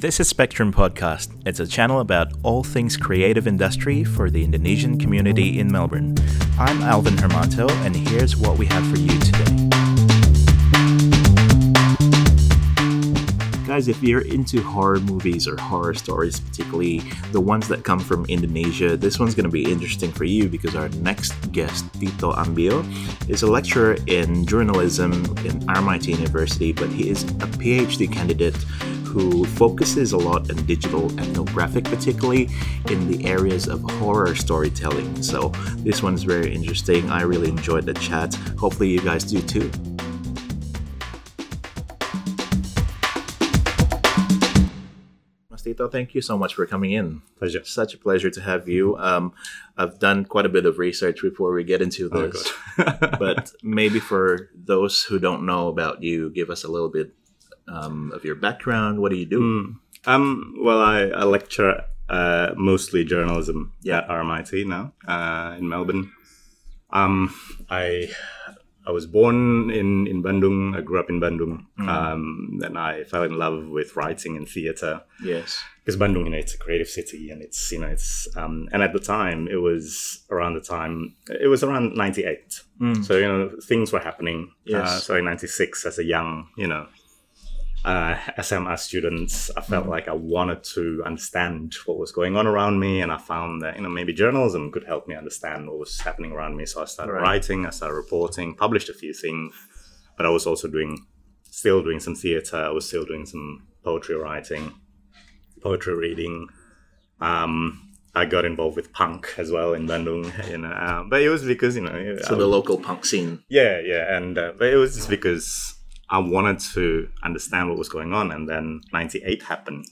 This is Spectrum Podcast. It's a channel about all things creative industry for the Indonesian community in Melbourne. I'm Alvin Hermanto, and here's what we have for you today. Guys, if you're into horror movies or horror stories, particularly the ones that come from Indonesia, this one's going to be interesting for you because our next guest, Tito Ambyo, is a lecturer in journalism in RMIT University, but he is a PhD candidate who focuses a lot on digital ethnographic, particularly in the areas of horror storytelling. So this one's very interesting. I really enjoyed the chat. Hopefully, you guys do too. Tito, thank you so much for coming in. Pleasure. Such a pleasure to have you. Um, I've done quite a bit of research before we get into Oh, this, but maybe for those who don't know about you, give us a little bit um, of your background. What do you do? Mm. Um, well, I, I lecture uh, mostly journalism Yeah. at RMIT now uh, in Melbourne. Um, I I was born in, in Bandung. I grew up in Bandung. Um, and I fell in love with writing and theatre Yes. because Bandung, you know, it's a creative city, and it's you know, it's um, and at the time it was around the time it was around '98. Mm. So you know, things were happening. Yes. Uh, so in '96, as a young, you know, uh, SMA student, I felt Mm. like I wanted to understand what was going on around me, and I found that you know maybe journalism could help me understand what was happening around me. So I started Right. writing, I started reporting, published a few things, but I was also doing, still doing some theatre. I was still doing some poetry writing, poetry reading. Um, I got involved with punk as well in Bandung, you know, um, but it was because you know, So I the local punk scene. yeah, yeah, and uh, but it was just because I wanted to understand what was going on, and then '98 happened,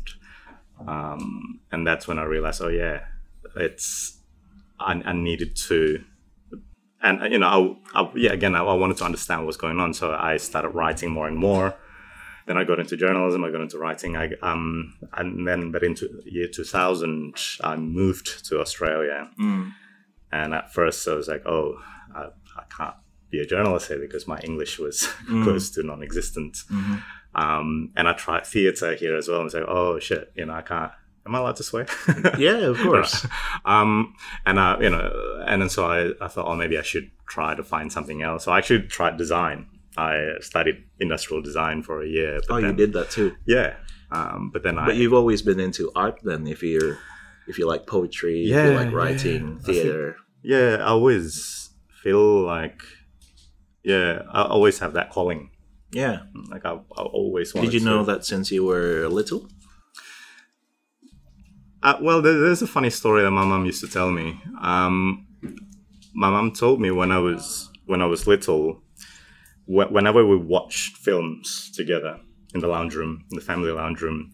um, and that's when I realized, oh yeah, it's I, I needed to, and you know, I, I, yeah, again, I, I wanted to understand what was going on, so I started writing more and more. Then I got into journalism. I got into writing. I um, and then, but into year 2000, I moved to Australia. Mm. And at first, I was like, oh, I, I can't be a journalist here because my English was Mm. close to non existent. Mhm. Um, and I tried theatre here as well. And was like, oh, shit, you know, I can't. Am I allowed to swear? Yeah, of course. um, and I, you know, and then so I, I thought, oh, maybe I should try to find something else. So I actually tried design. I studied industrial design for a year. but Oh, you did that too. Yeah. Um, but then I, But you've always been into art then if you're if you like poetry, if Yeah, you like yeah. writing, I think- theater. yeah, I always feel like, yeah, I always have that calling. Yeah. Like I, I always wanted Did you know to- that since you were little? Uh, well, there, there's a funny story that my mom used to tell me. Um, my mom told me when I was when I was little, wh- whenever we watched films together in the lounge room, in the family lounge room,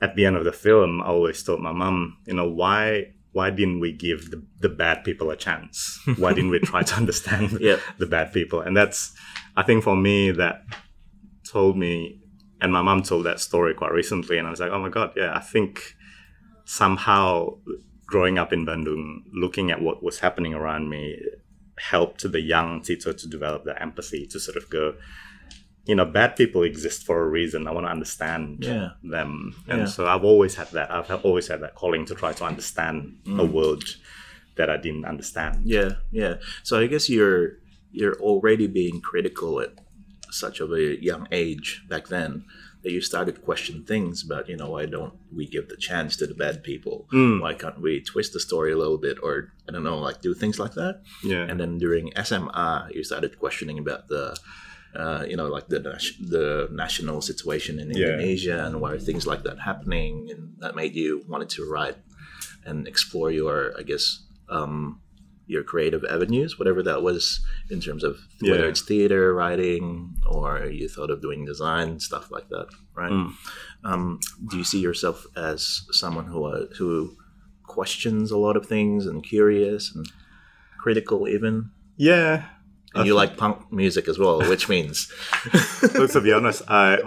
at the end of the film, I always told my mom, you know, why why didn't we give the, the bad people a chance? Why didn't we try to understand Yeah. the bad people? And that's, I think, for me, that told me, and my mom told that story quite recently, and I was like, oh my god, yeah, I think somehow growing up in Bandung, looking at what was happening around me, helped the young Tito to develop the empathy to sort of go, you know, bad people exist for a reason. I want to understand Yeah. them, and Yeah. so I've always had that. I've always had that calling to try to understand a world that I didn't understand. Yeah, yeah. So I guess you're you're already being critical at such of a young age back then that you started to question things about, you know, why don't we give the chance to the bad people? Mm. Why can't we twist the story a little bit or I don't know, like do things like that? Yeah, And then during SMA, you started questioning about the, uh, you know, like the the national situation in Yeah. Indonesia and why things like that happening, and that made you wanted to write and explore your, I guess, um, your creative avenues, whatever that was in terms of whether Yeah. it's theater, writing, or you thought of doing design, stuff like that, right? Mm. Um, do you see yourself as someone who uh, who questions a lot of things and curious and critical even? yeah. And you like punk music as well, which means Look, to be honest, I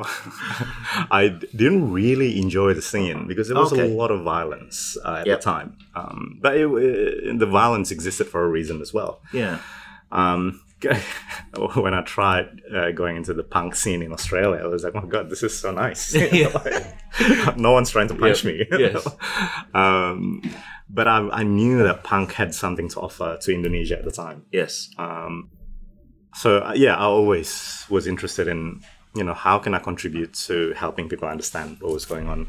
I didn't really enjoy the singing because there was Okay. a lot of violence uh, at Yep. the time. Um, but it, it- the violence existed for a reason as well. yeah, Um, when I tried uh, going into the punk scene in Australia, I was like, "Oh my god, this is so nice!" no one's trying to punch me. Yes. um, but I, I knew that punk had something to offer to Indonesia at the time. Yes. Um, so uh, yeah, I always was interested in you know how can I contribute to helping people understand what was going on.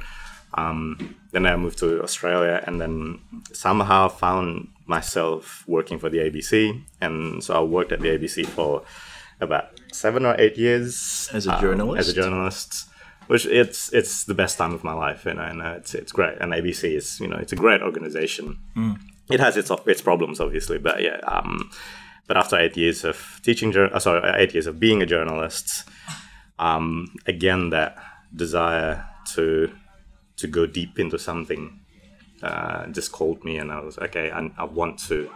Um, then I moved to Australia, and then somehow found myself working for the ABC, and so I worked at the ABC for about seven or eight years As a um, journalist? as a journalist, which it's it's the best time of my life, you know, and uh, it's it's great. And ABC is you know it's a great organization. It has its its problems, obviously, but yeah. Um, but after eight years of teaching, uh, sorry, eight years of being a journalist, um, again that desire to to go deep into something uh, just called me, and I was okay. I, I want to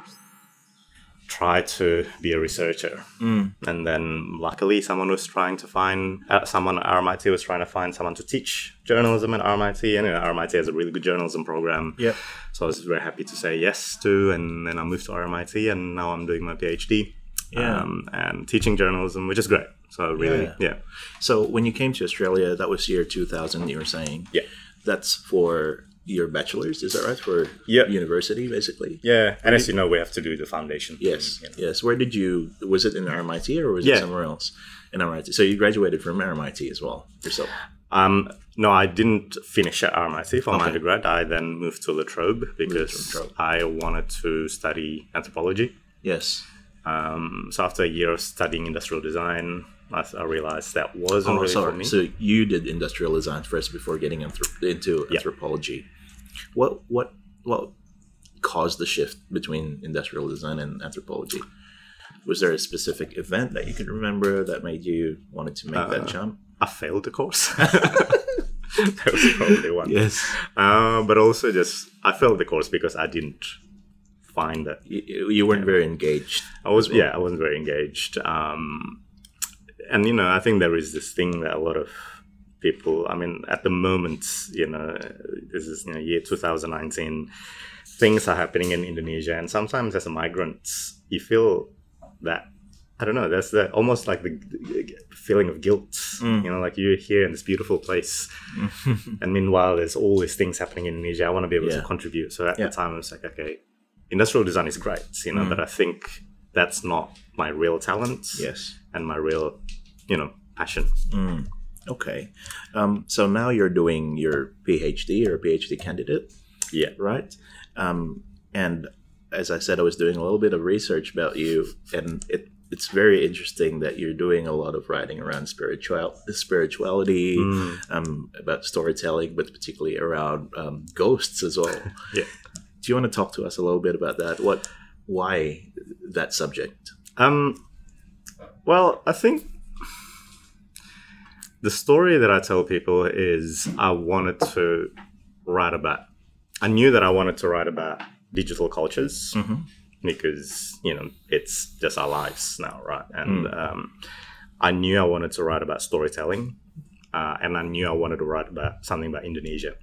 try to be a researcher, and then luckily someone was trying to find uh, someone at RMIT was trying to find someone to teach journalism at RMIT, and you know, RMIT has a really good journalism program. Yep. So I was very happy to say yes to, and then I moved to RMIT, and now I'm doing my PhD. Yeah. Um, and teaching journalism, which is great. So really, Yeah. yeah, So when you came to Australia, that was year 2000, you were saying? Yeah. That's for your bachelor's, is that right? For Yeah. university, basically? yeah. And as you know, we have to do the foundation. Yes. You know. Yes. Where did you, was it in RMIT or was Yeah. it somewhere else? In RMIT. So you graduated from RMIT as well yourself? Um, no, I didn't finish at RMIT for my undergrad. I then moved to La Trobe because to La Trobe. I wanted to study anthropology. Yes. Um, so after a year of studying industrial design, I, I realized that wasn't Oh, really for me. So you did industrial design first before getting anthrop- into Yeah. anthropology. What what what caused the shift between industrial design and anthropology? Was there a specific event that you can remember that made you wanted to make Uh, that jump? I failed the course. that was probably one. Yes. Uh, but also just I failed the course because I didn't find that You, you weren't very engaged. I was yeah, I wasn't very engaged. Um, and you know, I think there is this thing that a lot of people. I mean, at the moment, you know, this is you know year 2019. Things are happening in Indonesia, and sometimes as a migrant, you feel that I don't know. That's the almost like the feeling of guilt. Mm. You know, like you're here in this beautiful place, and meanwhile, there's all these things happening in Indonesia. I want to be able Yeah. to contribute. So at Yeah. the time, I was like, okay, industrial design is great, you know, mm. but I think that's not my real talent Yes. and my real, you know, passion. Okay. Um, so now you're doing your PhD or PhD candidate, Yeah. right? Um, and as I said, I was doing a little bit of research about you, and it it's very interesting that you're doing a lot of writing around spiritual spirituality, um, about storytelling, but particularly around um, ghosts as well. Yeah. Do you want to talk to us a little bit about that? What, why that subject? Um, well, I think the story that I tell people is I wanted to write about. I knew that I wanted to write about digital cultures because you know it's just our lives now, right? And um, I knew I wanted to write about storytelling, uh, and I knew I wanted to write about something about Indonesia.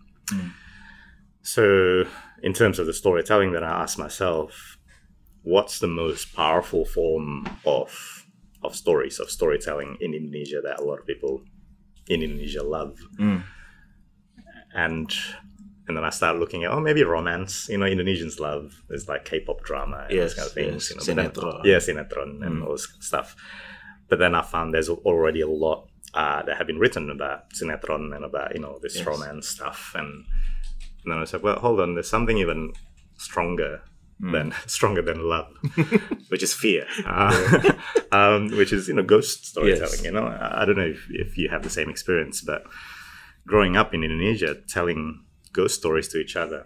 So, in terms of the storytelling, that I asked myself, what's the most powerful form of of stories of storytelling in Indonesia that a lot of people in Indonesia love. And and then I started looking at oh maybe romance. You know, Indonesians love is like K-pop drama and Yes, those kind of things. yes. You know, Sinetron. yeah, sinetron and all this stuff. But then I found there's already a lot uh, that have been written about sinetron and about you know this Yes. romance stuff. And, and then I said, well, hold on, there's something even stronger than stronger than love, which is fear, uh, um, which is you know ghost storytelling. Yes. You know, I don't know if, if you have the same experience, but growing up in Indonesia, telling ghost stories to each other,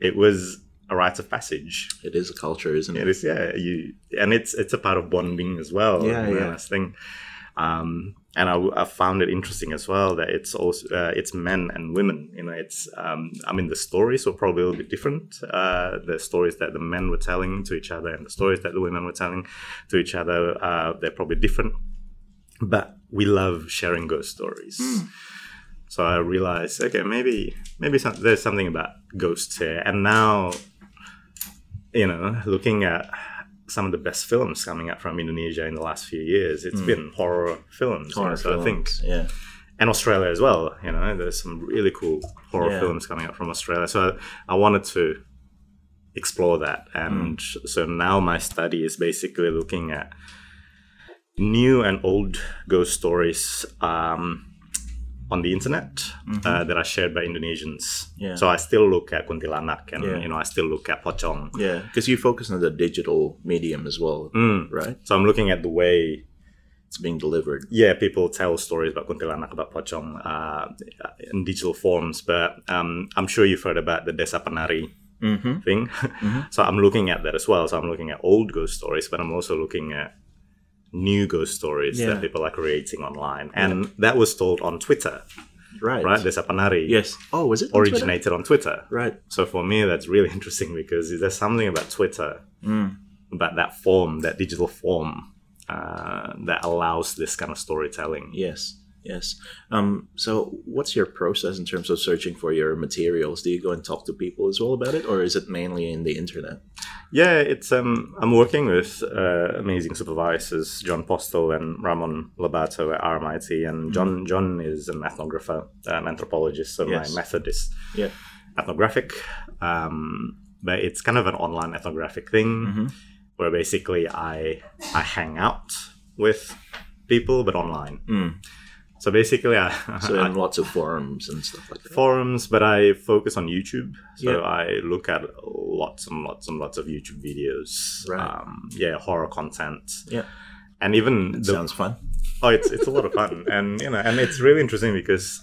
it was a rite of passage. It is a culture, isn't it? It is, yeah, you, and it's it's a part of bonding as well. Yeah, yeah. thing. Um, and I, I found it interesting as well that it's also uh, it's men and women. You know, it's um, I mean the stories were probably a little bit different. Uh, the stories that the men were telling to each other and the stories that the women were telling to each other, uh, they're probably different. But we love sharing ghost stories. So I realized, okay, maybe maybe some, there's something about ghosts here. And now, you know, looking at some of the best films coming out from Indonesia in the last few years. It's been horror films. you know, Horror so I think films, yeah. and Australia as well. You know, there's some really cool horror Yeah. films coming out from Australia. So I, I wanted to explore that, and Mm. so now my study is basically looking at new and old ghost stories um, on the internet uh, that are shared by Indonesians. Mm-hmm. Yeah. So I still look at kuntilanak, and Yeah. you know, I still look at pocong. Yeah, because you focus on the digital medium as well, Mm. right? So I'm looking at the way It's being delivered. yeah, people tell stories about kuntilanak, about pocong uh, in digital forms, but um, I'm sure you've heard about the Desa Penari Mm-hmm. thing. so I'm looking at that as well. So I'm looking at old ghost stories, but I'm also looking at new ghost stories Yeah. that people are creating online. And that was told on Twitter, Right. right? Desa Penari Yes. Oh, was it on Twitter? originated on Twitter. Right. So for me, that's really interesting because there's something about Twitter, Mm. about that form, that digital form, uh, that allows this kind of storytelling. Yes. Yes. Um, so, what's your process in terms of searching for your materials? Do you go and talk to people as well about it, or is it mainly in the internet? Yeah, it's um, I'm working with uh, amazing supervisors, John Postill and Ramon Lobato at RMIT, and John John is an ethnographer, an anthropologist. So Yes. my method is Yeah. ethnographic, um, but it's kind of an online ethnographic thing Mhm. where basically I I hang out with people, but online. Mm. So basically, I, So, in lots of forums and stuff like that. forums, but I focus on YouTube. So Yeah. I look at lots and lots and lots of YouTube videos. Right. Um, yeah, horror content. Yeah. And even the, Sounds fun. oh, it's it's a lot of fun, and you know, and it's really interesting because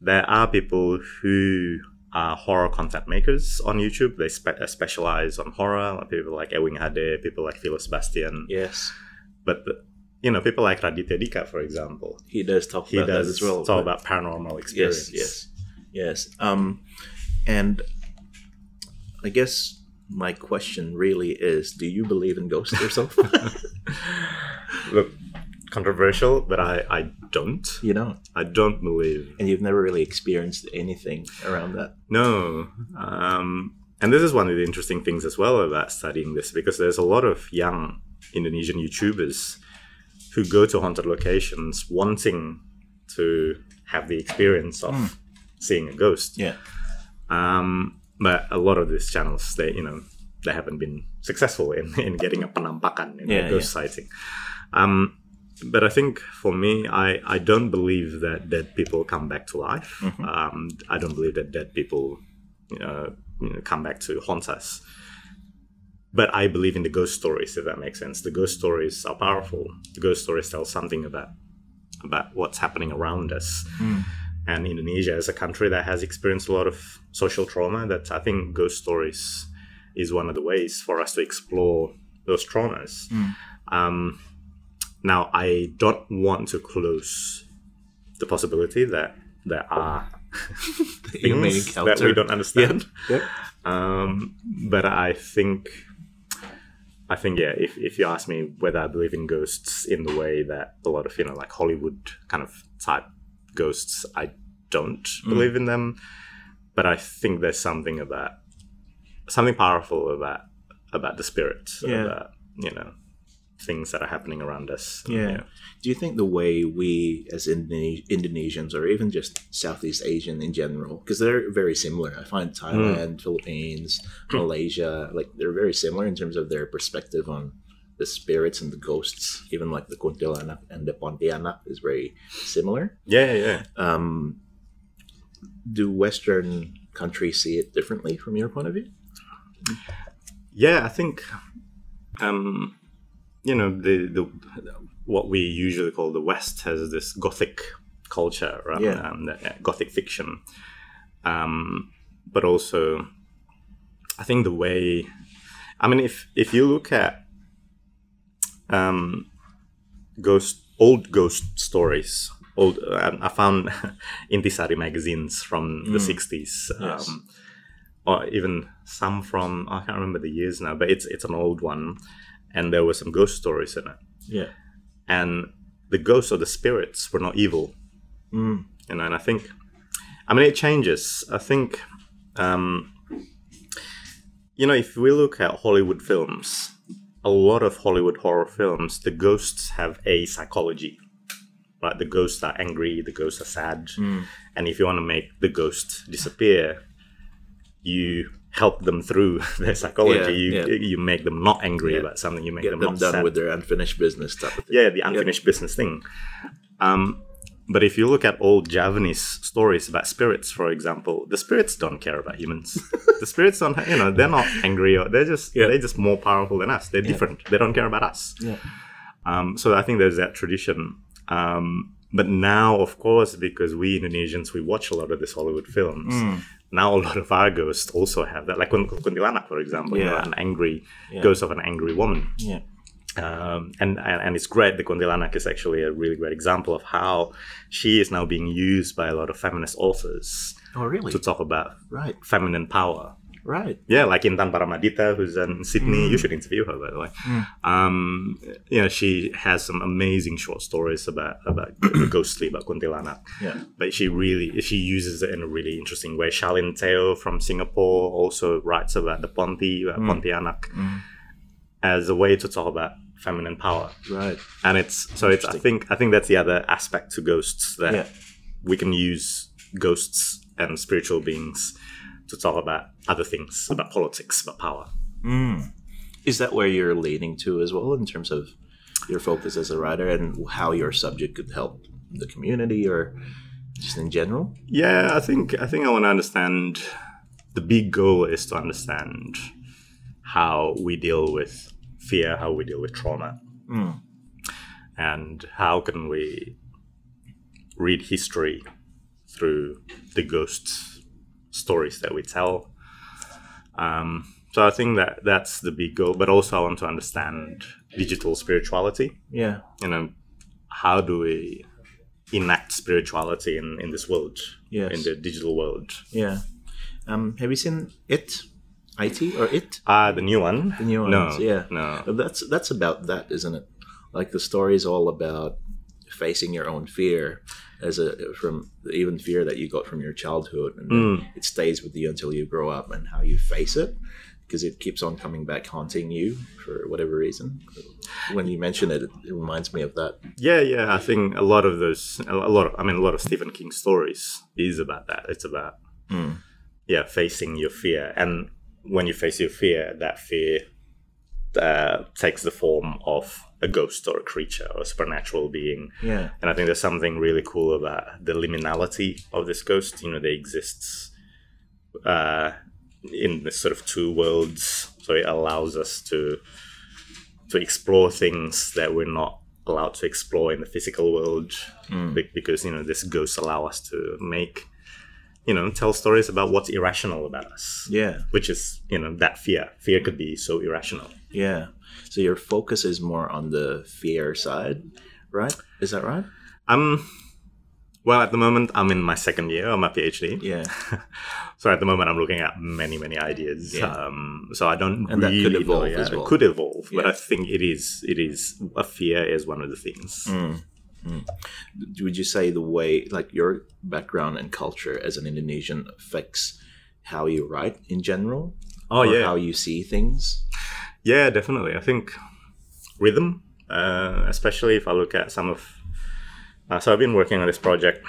there are people who are horror content makers on YouTube. They spe- uh, specialize on horror. Like people like Ewing HD, people like Philo Sebastian, Yes. but the, you know, people like Raditya Dika, for example. He does talk He about that as well. talk about paranormal experience. Yes, yes, yes. Um, and I guess my question really is: Do you believe in ghosts yourself? Look, controversial, but I, I don't. you don't, I don't believe. and you've never really experienced anything around that. No. Um, and this is one of the interesting things as well about studying this because there's a lot of young Indonesian YouTubers who go to haunted locations wanting to have the experience of seeing a ghost. Yeah, Um, but a lot of these channels, they you know, they haven't been successful in, in getting a penampakan, know, Yeah, ghost sighting. Um, but I think for me, I, I don't believe that dead people come back to life. Mm-hmm. Um, I don't believe that dead people, you know, you know, come back to haunt us. But I believe in the ghost stories, if that makes sense. The ghost stories are powerful. The ghost stories tell something about about what's happening around us and Indonesia is a country that has experienced a lot of social trauma. That I think ghost stories is one of the ways for us to explore those traumas. Um, now, I don't want to close the possibility that there are things that we don't understand. Yep. Um, but I think, I think, yeah. If, if you ask me whether I believe in ghosts in the way that a lot of you know, like Hollywood kind of type ghosts, I don't mm. believe in them. But I think there's something about something powerful about about the spirit, Yeah. about you know things that are happening around us. Yeah. Do you think the way we, as Indone- Indonesians, or even just Southeast Asian in general, because they're very similar. I find Thailand, Philippines, Malaysia, like they're very similar in terms of their perspective on the spirits and the ghosts. Even like the Kuntilanak and the Pontianak is very similar. yeah, yeah. Um, do Western countries see it differently from your point of view? Yeah, I think, um, you know, the the what we usually call the West has this Gothic culture, right? Yeah. Um, uh, Gothic fiction, um, but also, I think the way, I mean, if if you look at um, ghost old ghost stories. Old, uh, I found Intisari magazines from the '60s, Yes. um, or even some from I can't remember the years now, but it's it's an old one, and there were some ghost stories in it, Yeah. and the ghosts or the spirits were not evil, Mm. you know. And I think, I mean, it changes. I think, um, you know, if we look at Hollywood films, a lot of Hollywood horror films, the ghosts have a psychology. Right, the ghosts are angry, the ghosts are sad, and if you want to make the ghost disappear, you help them through their psychology. Yeah, you yeah. you make them not angry Yeah. about something. You make Get them, them not done sad. with their unfinished business type of thing. yeah, the unfinished business thing. Um, but if you look at old Javanese stories about spirits, for example, the spirits don't care about humans. the spirits don't, you know, they're not angry or they're just Yeah. they're just more powerful than us. They're different. They don't care about us. Yeah. Um, so I think there's that tradition. Um, but now, of course, because we Indonesians we watch a lot of these Hollywood films. Hmm. Now a lot of our ghosts also have that, like Kun- Kuntilanak, for example, you know, Yeah. an angry Yeah. ghost of an angry woman Yeah. um, and, and and it's great. The Kuntilanak is actually a really great example of how she is now being used by a lot of feminist authors Oh, really? to talk about Right. feminine power. Right. Yeah, like Intan Paramaditha, who's in Sydney. You mm. should interview her, by the way. Mm. Um, you know, she has some amazing short stories about about ghostly about Kuntilanak. Yeah. But she really she uses it in a really interesting way. Charlene Teo from Singapore also writes about the Ponti, about mm. Pontianak, as a way to talk about feminine power Right. and it's so it's i think i think that's the other aspect to ghosts that Yeah. we can use ghosts and spiritual beings to talk about other things about politics about power. Mm. Is that where you're leaning to as well in terms of your focus as a writer and how your subject could help the community or just in general? yeah i think i think i want to understand the big goal is to understand how we deal with fear how we deal with trauma. Mm. And how can we read history through the ghost stories that we tell. Um, so I think that that's the big goal, but also I want to understand digital spirituality. Yeah. You know, how do we enact spirituality in, in this world, Yes. in the digital world? Yeah. Um, have you seen it? IT or it? Ah, the new one. The new one. no, yeah. no. That's that's about that, isn't it? Like the story is all about facing your own fear as a from even fear that you got from your childhood and then mm. it stays with you until you grow up and how you face it because it keeps on coming back haunting you for whatever reason. When you mention it, it reminds me of that. Yeah, yeah. I think a lot of those, a lot of, I mean, a lot of Stephen King stories is about that. It's about, mm. yeah, facing your fear, and when you face your fear, that fear uh, takes the form of a ghost or a creature or a supernatural being. Yeah. And I think there's something really cool about the liminality of this ghost. You know, they exist uh, in the sort of two worlds, so it allows us to to explore things that we're not allowed to explore in the physical world, Be- because you know this ghosts allow us to make, you know, tell stories about what's irrational about us. Yeah. Which is, you know, that fear. Fear could be so irrational. Yeah. So your focus is more on the fear side, right? Is that right? Um, well, at the moment, I'm in my second year of my PhD. Yeah. So at the moment, I'm looking at many, many ideas. Yeah. Um, so I don't And that really could know evolve yet. as well. It could evolve, but I think it is. It is a fear is one of the things. Mm. Would you say the way, like your background and culture as an Indonesian, affects how you write in general? Oh or yeah, How you see things? yeah, definitely. I think rhythm, uh, especially if I look at some of. Uh, so I've been working on this project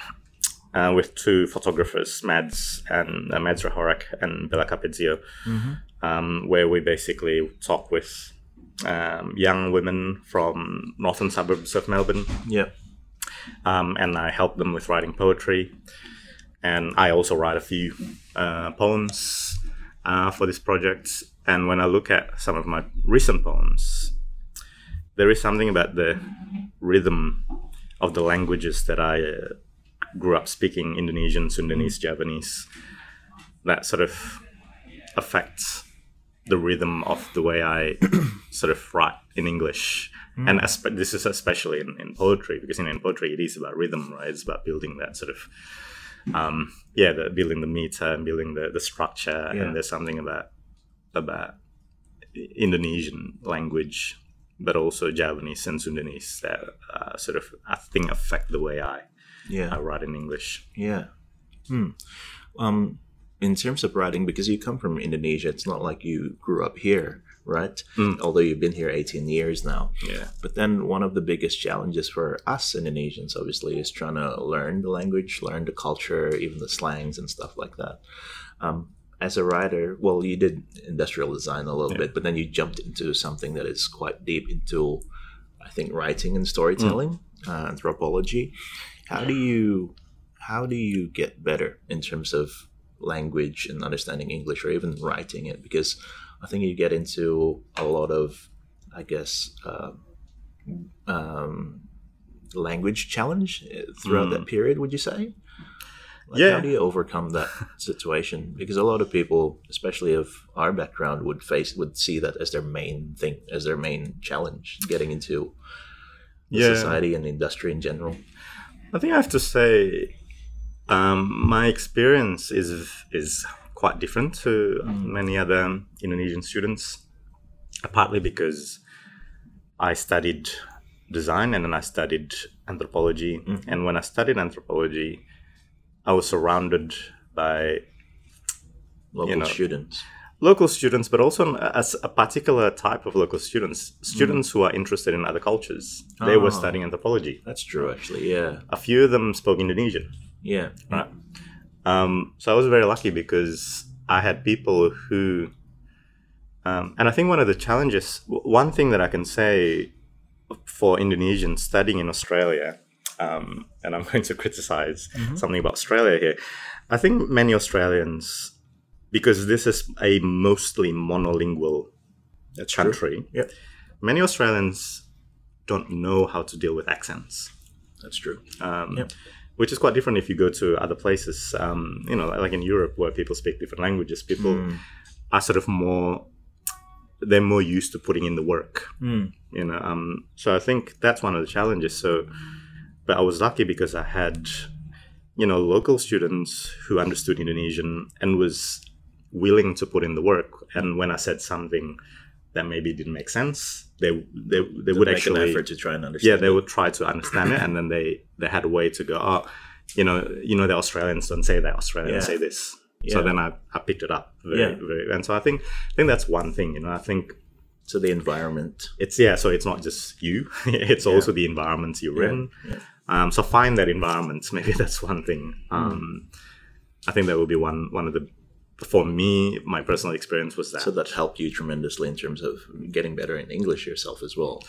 uh, with two photographers, Mads and uh, Mads Rahorak and Bella Capizio, um, where we basically talk with um, young women from northern suburbs of Melbourne, Yeah. Um, and I help them with writing poetry. And I also write a few uh, poems uh, for this project. And when I look at some of my recent poems, there is something about the rhythm of the languages that I uh, grew up speaking Indonesian, Sundanese, Javanese that sort of affects the rhythm of the way I sort of write in English. And espe- this is especially in, in poetry because you know, in poetry it is about rhythm, right? It's about building that sort of, um, yeah, the, building the meter and building the, the structure. Yeah. And there's something about about Indonesian language, but also Javanese and Sundanese that uh, sort of I think affect the way I, Yeah. I write in English. Yeah. Hmm. Um, in terms of writing, because you come from Indonesia, it's not like you grew up here, right? Mm. Although you've been here 18 years now. Yeah. But then one of the biggest challenges for us Indonesians, obviously, is trying to learn the language, learn the culture, even the slangs and stuff like that. Um, as a writer, well, you did industrial design a little Yeah. bit, but then you jumped into something that is quite deep into, I think, writing and storytelling, uh, anthropology. How do you, how do you get better in terms of language and understanding English, or even writing it? Because I think you get into a lot of, I guess, uh, um, language challenge uh, throughout Mm. that period. Would you say? Like, Yeah. How do you overcome that situation? Because a lot of people, especially of our background, would face would see that as their main thing, as their main challenge, getting into Yeah. society and industry in general. I think I have to say, um, my experience is is quite different to mm. many other Indonesian students. Partly because I studied design and then I studied anthropology, mm. and when I studied anthropology, I was surrounded by Local know, students. local students, but also as a particular type of local students, mm. students who are interested in other cultures. They were Ah. studying anthropology. That's true, actually. Yeah, A few of them spoke Indonesian. yeah, right? Um, so I was very lucky because I had people who, um, and I think one of the challenges, one thing that I can say for Indonesians studying in Australia, um, and I'm going to criticize something about Australia here. I think many Australians, because this is a mostly monolingual That's true. country, Yep, many Australians don't know how to deal with accents that's true. um, Yep. Which is quite different if you go to other places. Um, you know, like in Europe where people speak different languages, people Mm. are sort of more they're more used to putting in the work. Mm. You know, um, so I think that's one of the challenges. So, but I was lucky because I had you know local students who understood Indonesian and was willing to put in the work. And when I said something that maybe didn't make sense, they they they would Make actually an effort to try and understand. yeah, they would try to understand it, and then they they had a way to go. Oh, you know, you know, the Australians don't say that. Australians Yeah. say this. Yeah. So then I, I picked it up. Very, Yeah. very, and so I think I think that's one thing. You know, I think So the environment. it's yeah. So it's not just you; it's also the environment you're in. Yeah. Um, so find that environment. Maybe that's one thing. Um, I think that would be one one of the. For me, my personal experience was that. So that helped you tremendously in terms of getting better in English yourself as well.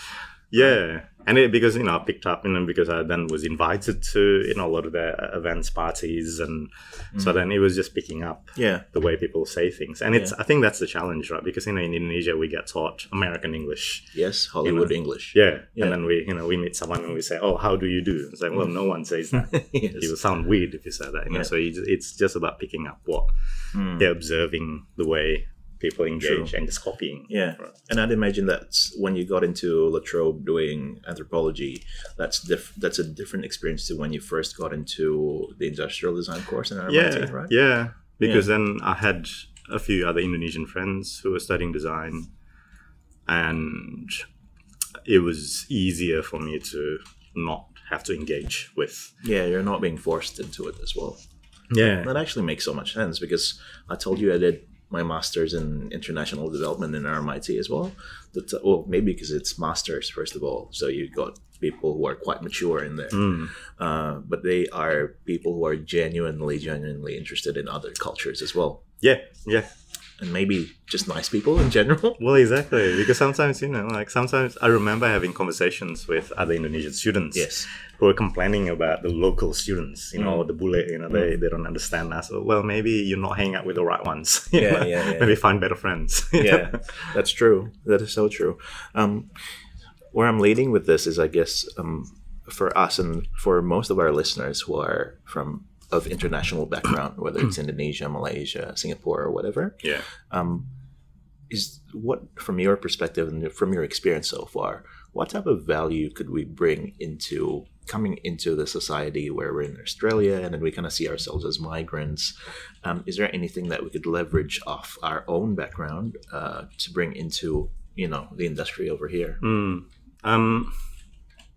Yeah, and it, because you know I picked up, you know, because I then was invited to you know a lot of their events, parties, and so then it was just picking up Yeah. the way people say things, and it's I think that's the challenge, right? Because you know in Indonesia we get taught American English, Yes, Hollywood English. yeah, Yeah. and then we you know we meet someone and we say, oh, how do you do? It's like, well, no one says that. yes. It would sound weird if you said that, you know. Yeah. So it's just about picking up what Mm. they're observing, the way people engage, and just copying. Yeah, and I'd imagine that when you got into La Trobe doing anthropology. That's diff- That's a different experience to when you first got into the industrial design course in RMIT, yeah, right? Yeah, because then I had a few other Indonesian friends who were studying design, and it was easier for me to not have to engage with. Yeah, you're not being forced into it as well. Yeah, That actually makes so much sense because I told you I did my master's in international development in RMIT as well. But, uh, well, maybe because it's masters first of all, so you got people who are quite mature in there. Mm. Uh, but they are people who are genuinely, genuinely interested in other cultures as well, yeah, yeah. And maybe just nice people in general. Well, exactly. Because sometimes you know, like sometimes I remember having conversations with other Indonesian students. Yes. Who are complaining about the local students, you Mm. know, the bullet, you know, they, they don't understand us. Well, maybe you're not hanging out with the right ones. Yeah, yeah, yeah. Maybe find better friends. yeah, that's true. That is so true. Um, where I'm leading with this is, I guess, um, for us and for most of our listeners who are from of international background, whether it's Indonesia, Malaysia, Singapore, or whatever, yeah. um, is what from your perspective and from your experience so far, what type of value could we bring into coming into the society where we're in Australia and then we kind of see ourselves as migrants? Um, is there anything that we could leverage off our own background uh, to bring into you know the industry over here? Mm. Um,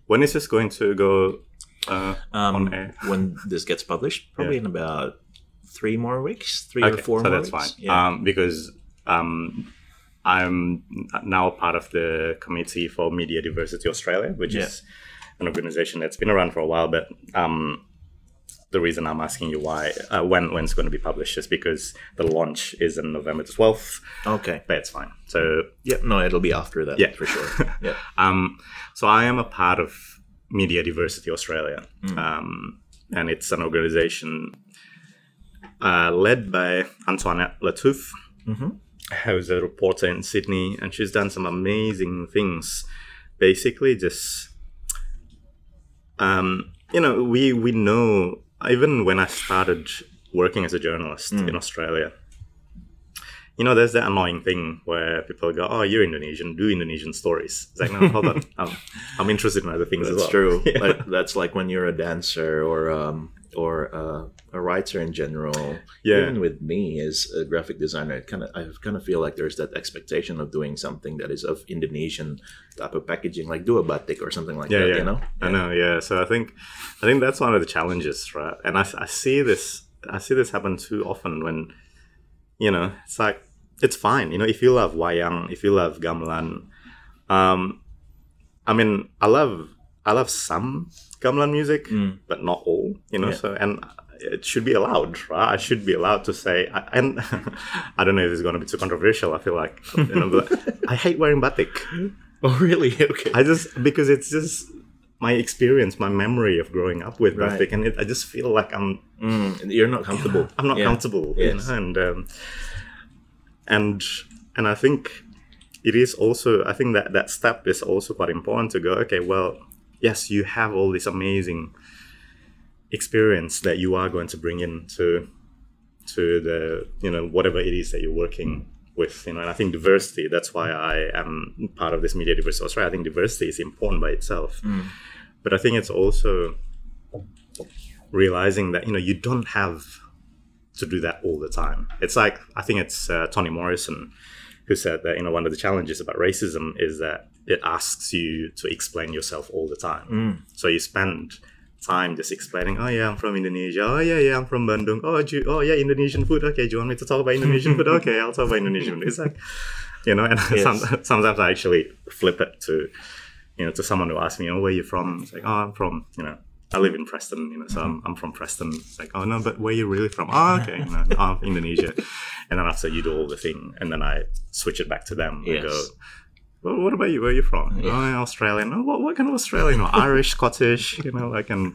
when is this going to go uh, Um, on air? when this gets published, probably Yeah. in about three more weeks, three or four so more that's weeks. fine. Um, because um, I'm now part of the committee for Media Diversity Australia, which Yeah. is an organization that's been around for a while. But um, the reason I'm asking you why uh, when when it's going to be published is because the launch is on November 12th. Okay. But it's fine. So Yeah, no, it'll be after that. Yeah. for sure. Yeah. um, so I am a part of Media Diversity Australia, um, and it's an organization uh, led by Antoinette Lattouf, Mhm. who's a reporter in Sydney, and she's done some amazing things. Basically, just um, you know, we we know even when I started working as a journalist in Australia. You know, there's that annoying thing where people go, "Oh, you're Indonesian. Do Indonesian stories." It's like, no, hold on. I'm, I'm interested in other things That's as well. true. Yeah. Like, that's like when you're a dancer or um, or uh, a writer in general. Yeah. Even with me as a graphic designer, it kind of I kind of feel like there's that expectation of doing something that is of Indonesian type of packaging, like do a batik or something like yeah, that. yeah. You know. I know, yeah. So I think, I think that's one of the challenges, right? And I, I see this, I see this happen too often when, you know, it's like it's fine, you know, if you love wayang, if you love gamelan, um, I mean, I love, I love some gamelan music, Mm. but not all, you know. Yeah. So and it should be allowed, right? I should be allowed to say, I- and I don't know if it's going to be too controversial. I feel like, you know, but I hate wearing batik. Oh, really? Okay. I just because it's just my experience, my memory of growing up with Right. batik, and it, I just feel like I'm Mm, you're not comfortable. I'm not Yeah. comfortable, you Yes. know, and um, and and I think it is also I think that that step is also quite important to go. Okay, well, yes, you have all this amazing experience that you are going to bring into to to the you know whatever it is that you're working with you know. And i think diversity that's why i am part of this media diversity australia i think diversity is important by itself. Mm. But i think it's also realizing that you know you don't have to do that all the time it's like i think it's uh, toni morrison who said that you know one of the challenges about racism is that it asks you to explain yourself all the time Mm. so you spend time just explaining, oh yeah, I'm from Indonesia. Oh yeah, yeah, I'm from Bandung. Oh, do you, oh yeah, Indonesian food. Okay, do you want me to talk about Indonesian food? Okay, I'll talk about Indonesian food. It's like, you know, and Yes. some, sometimes I actually flip it to, you know, to someone who asks me, oh, where are you from? It's like, oh, I'm from, you know, I live in Preston, you know, so I'm, I'm from Preston. It's like, oh no, but where are you really from? Oh, okay, you know, oh, Indonesia. And then after you do all the thing, and then I switch it back to them Yes. and go, well, what about you? Where are you from? Yeah. Oh, I'm Australian. Oh, what, what kind of Australian? Irish, Scottish, you know, like, and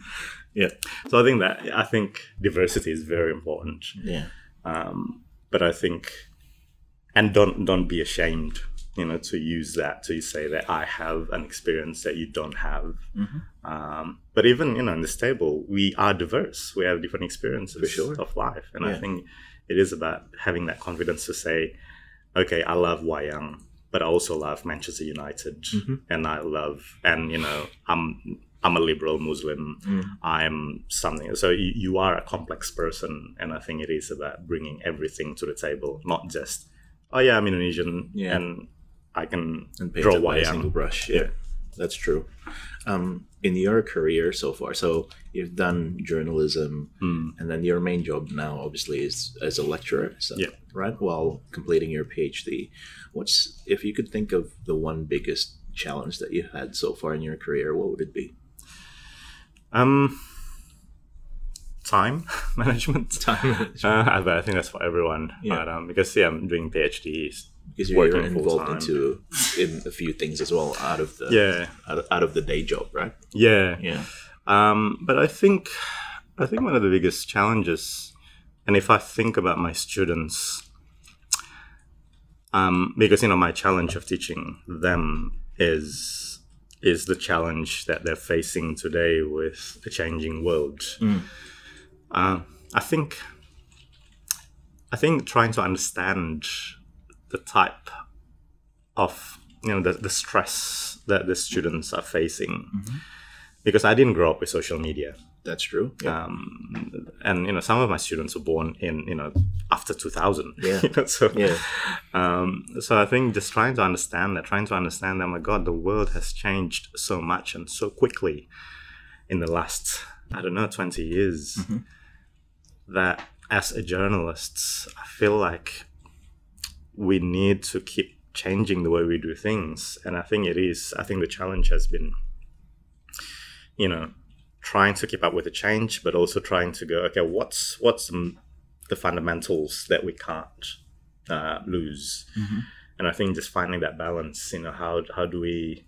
Yeah. so I think that, I think diversity is very important. Yeah. Um, but I think, and don't, don't be ashamed, you know, to use that to say that I have an experience that you don't have. Mhm. Um, but even, you know, in this table, we are diverse. We have different experiences sure. of life. And Yeah. I think it is about having that confidence to say, okay, I love Wayang, but I also love Manchester United, Mhm. and I love, and you know, I'm I'm a liberal Muslim. Mm. I'm something. So you, you are a complex person, and I think it is about bringing everything to the table, not just, oh yeah, I'm Indonesian, Yeah. and I can and draw by a single brush. Yeah, that's true. Um, in your career so far, so you've done journalism, Mm. and then your main job now, obviously, is as a lecturer. So, Yeah. Right, while completing your PhD, what's if you could think of the one biggest challenge that you've had so far in your career, what would it be? Um, time management. Time, Uh, but I think that's for everyone. Yeah. But, um, because yeah, I'm doing PhDs. Because you're, you're involved into in a few things as well out of the Yeah, out, of, out of the day job, right? yeah. Yeah. Um, but I think, I think one of the biggest challenges, and if I think about my students, um, because you know my challenge of teaching them is is the challenge that they're facing today with the changing world. Mm. Uh, I think, I think trying to understand the type of you know the, the stress that the students are facing because I didn't grow up with social media. That's true. Yeah. Um, and you know, some of my students were born in you know after 2000. Yeah. you know, so yeah. um, so I think just trying to understand that, trying to understand that, oh my God, the world has changed so much and so quickly in the last I don't know 20 years Mhm. that as a journalist, I feel like we need to keep changing the way we do things. And I think it is. I think the challenge has been, you know, trying to keep up with the change, but also trying to go, okay, what's what's the fundamentals that we can't uh, lose? Mm-hmm. And I think just finding that balance, you know, how how do we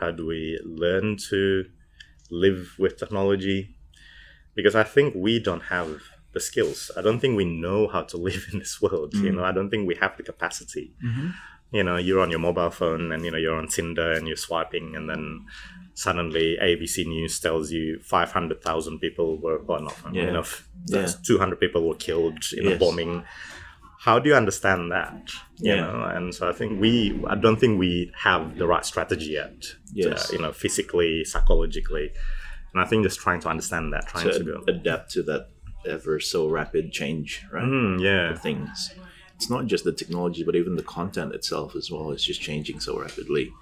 how do we learn to live with technology? Because I think we don't have the skills. I don't think we know how to live in this world. You Mm. know, I don't think we have the capacity Mm-hmm. you know you're on your mobile phone and you know you're on tinder and you're swiping and then suddenly abc news tells you 500000 people were well, not, Yeah. you know Yeah. 200 people were killed in a bombing how do you understand that you Yeah. know and so i think we i don't think we have the right strategy yet Yes. to, you know physically psychologically and i think just trying to understand that trying to, To go adapt to that ever so rapid change, right? Mm, yeah of things. It's not just the technology, but even the content itself as well. It's just changing so rapidly.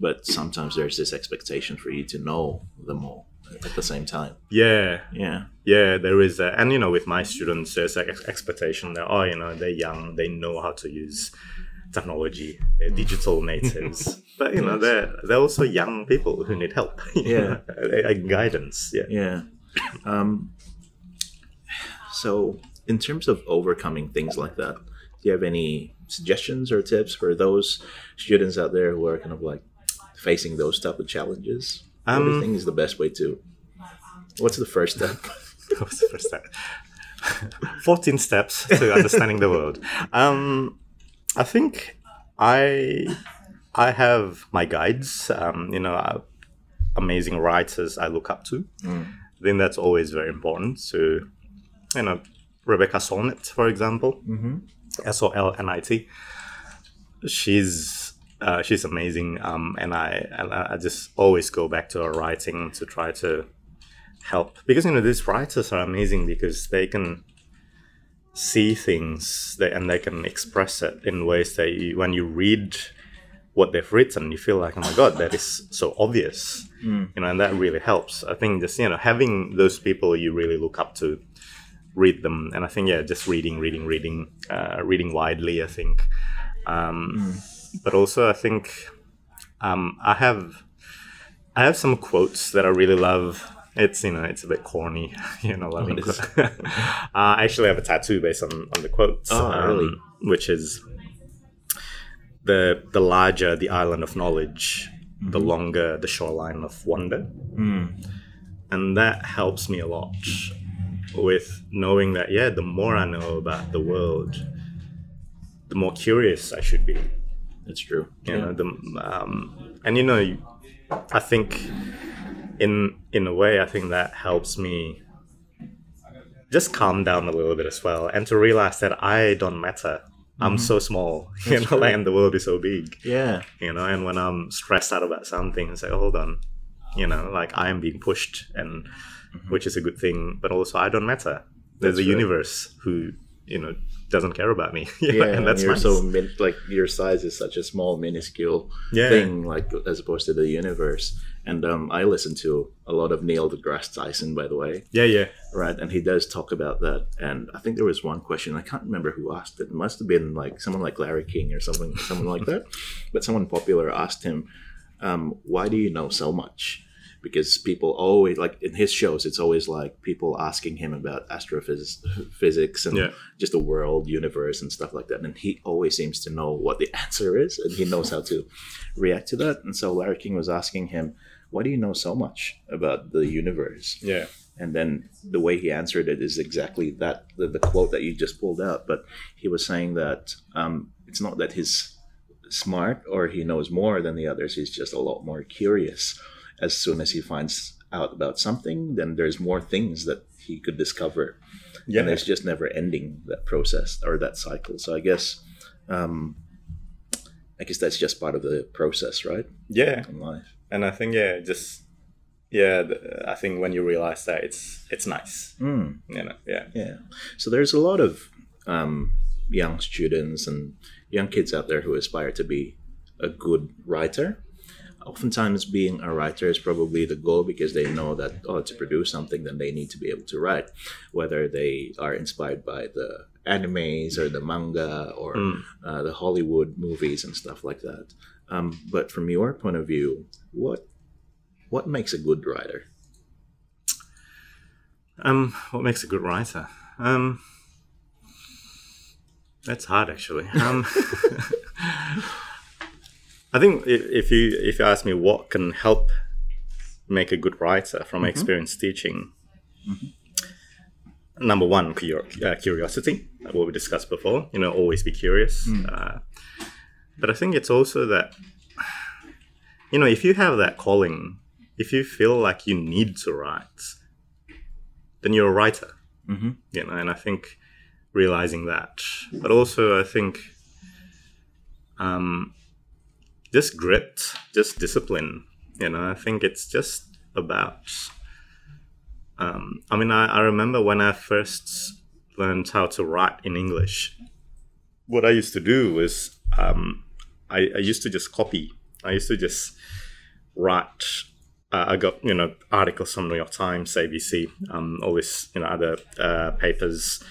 But sometimes there's this expectation for you to know them all at the same time. yeah Yeah. Yeah, there is, a, and you know, with my students, there's an ex- expectation that oh, you know, they're young, they know how to use technology, they're digital natives, but you know, they're they're also young people who need help, Yeah. guidance. Yeah, Yeah. Um, so, in terms of overcoming things like that, do you have any suggestions or tips for those students out there who are kind of like facing those type of challenges? what do you Um, think is the best way to? What's the first step? that was the first step. Fourteen steps to understanding the world. Um, I think I I have my guides. Um, you know, uh, amazing writers I look up to. I think that's always very important. So, you know, Rebecca Solnit, for example, S O L N I T. She's uh, she's amazing, um, and I and I just always go back to her writing to try to help. Because you know these writers are amazing because they can see things they, and they can express it in ways that you, when you read what they've written you feel like oh my god that is so obvious. You know and that really helps. I think just you know having those people you really look up to read them. And i think yeah just reading reading reading uh, reading widely i think. Um, but also i think um, i have i have some quotes that i really love. It's you know it's a bit corny you know loving quote- uh, i actually have a tattoo based on, on the quotes um, Oh, really? which is the the larger the island of knowledge the Mm-hmm. longer the shoreline of wonder. Mm. and that helps me a lot with knowing that yeah the more i know about the world the more curious i should be. That's true. you know the um, and you know i think in in a way i think that helps me just calm down a little bit as well and to realize that i don't matter. I'm so small you know like, and the world is so big. Yeah. you know and when i'm stressed out about something it's like hold on. You know like i am being pushed and which is a good thing but also i don't matter there's That's a right. universe who you know doesn't care about me Yeah, and that's you're nice. so min- like your size is such a small, minuscule Yeah. thing, like as opposed to the universe. And um, I listen to a lot of Neil deGrasse Tyson, by the way, yeah yeah right? And he does talk about that. And I think there was one question I can't remember who asked it. It must have been like someone like Larry King or something, someone like that. But someone popular asked him, um, "Why do you know so much?" Because people always like in his shows, it's always like people asking him about astrophysics physics and Yeah. just the world, universe, and stuff like that. And he always seems to know what the answer is, and he knows how to react to that. And so Larry King was asking him, "Why do you know so much about the universe?" yeah and then the way he answered it is exactly that the, the quote that you just pulled out but he was saying that um, it's not that he's smart or he knows more than the others he's just a lot more curious as soon as he finds out about something then there's more things that he could discover. Yeah. and it's just never ending that process or that cycle. So i guess um, i guess that's just part of the process right? Yeah. In life. And I think yeah, just yeah, I think when you realize that it's it's nice, mm. you know, yeah, Yeah. So there's a lot of um, young students and young kids out there who aspire to be a good writer. Oftentimes being a writer is probably the goal because they know that oh to produce something then they need to be able to write whether they are inspired by the animes or the manga or Mm. uh, the hollywood movies and stuff like that um, but from your point of view what what makes a good writer Um, what makes a good writer? Um, that's hard, actually. Um, I think if you if you ask me what can help make a good writer from experience teaching, number one, uh, curiosity, like what we discussed before. You know, always be curious. Uh, but I think it's also that you know if you have that calling, if you feel like you need to write, then you're a writer. Mhm. You know, and I think realizing that, but also I think um, just grit, just discipline. You know, I think it's just about. Um, I mean, I, I remember when I first learned how to write in English. What I used to do was um, I, I used to just copy. I used to just write uh, I got you know articles from New York Times, ABC, um, all this you know other uh, papers,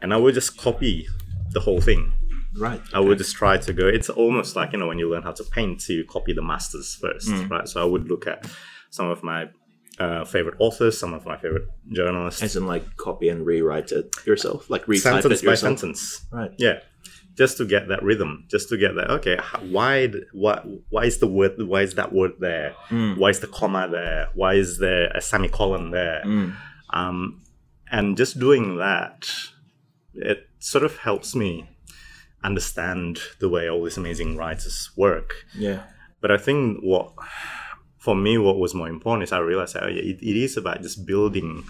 and I would just copy the whole thing. Right I would just try to go. It's almost like you know when you learn how to paint, you copy the masters first, right? So I would look at some of my uh, favorite authors, some of my favorite journalists, as in like copy and rewrite it yourself like retype sentence it by sentence. right Yeah, just to get that rhythm, just to get that. Okay, why? Why? Why is the word? Why is that word there? Mm. Why is the comma there? Why is there a semicolon there? Mm. Um, and just doing that, it sort of helps me understand the way all these amazing writers work. yeah. But I think what, for me, what was more important is I realized that oh, yeah, it, it is about just building.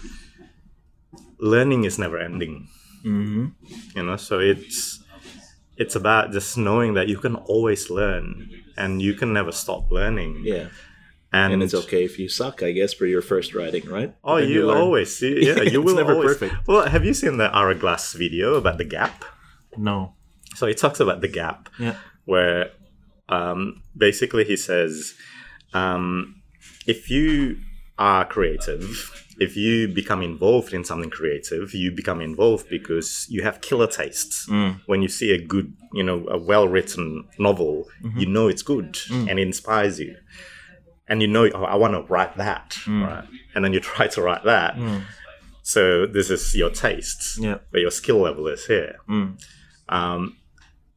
Learning is never ending. Hmm you know so it's it's about just knowing that you can always learn and you can never stop learning. Yeah. And, and it's okay if you suck i guess for your first writing right? Oh Then you, always you- yeah you It's will never always perfect. well have you seen the Ira Glass video about the gap? No so he talks about the gap yeah. where um, basically he says um, if you are creative if you become involved in something creative you become involved because you have killer tastes. Mm. when you see a good you know a well-written novel you know it's good and it inspires you. And you know oh, i want to write that right? And then you try to write that. So this is your tastes Yeah. but your skill level is here. Mm. um,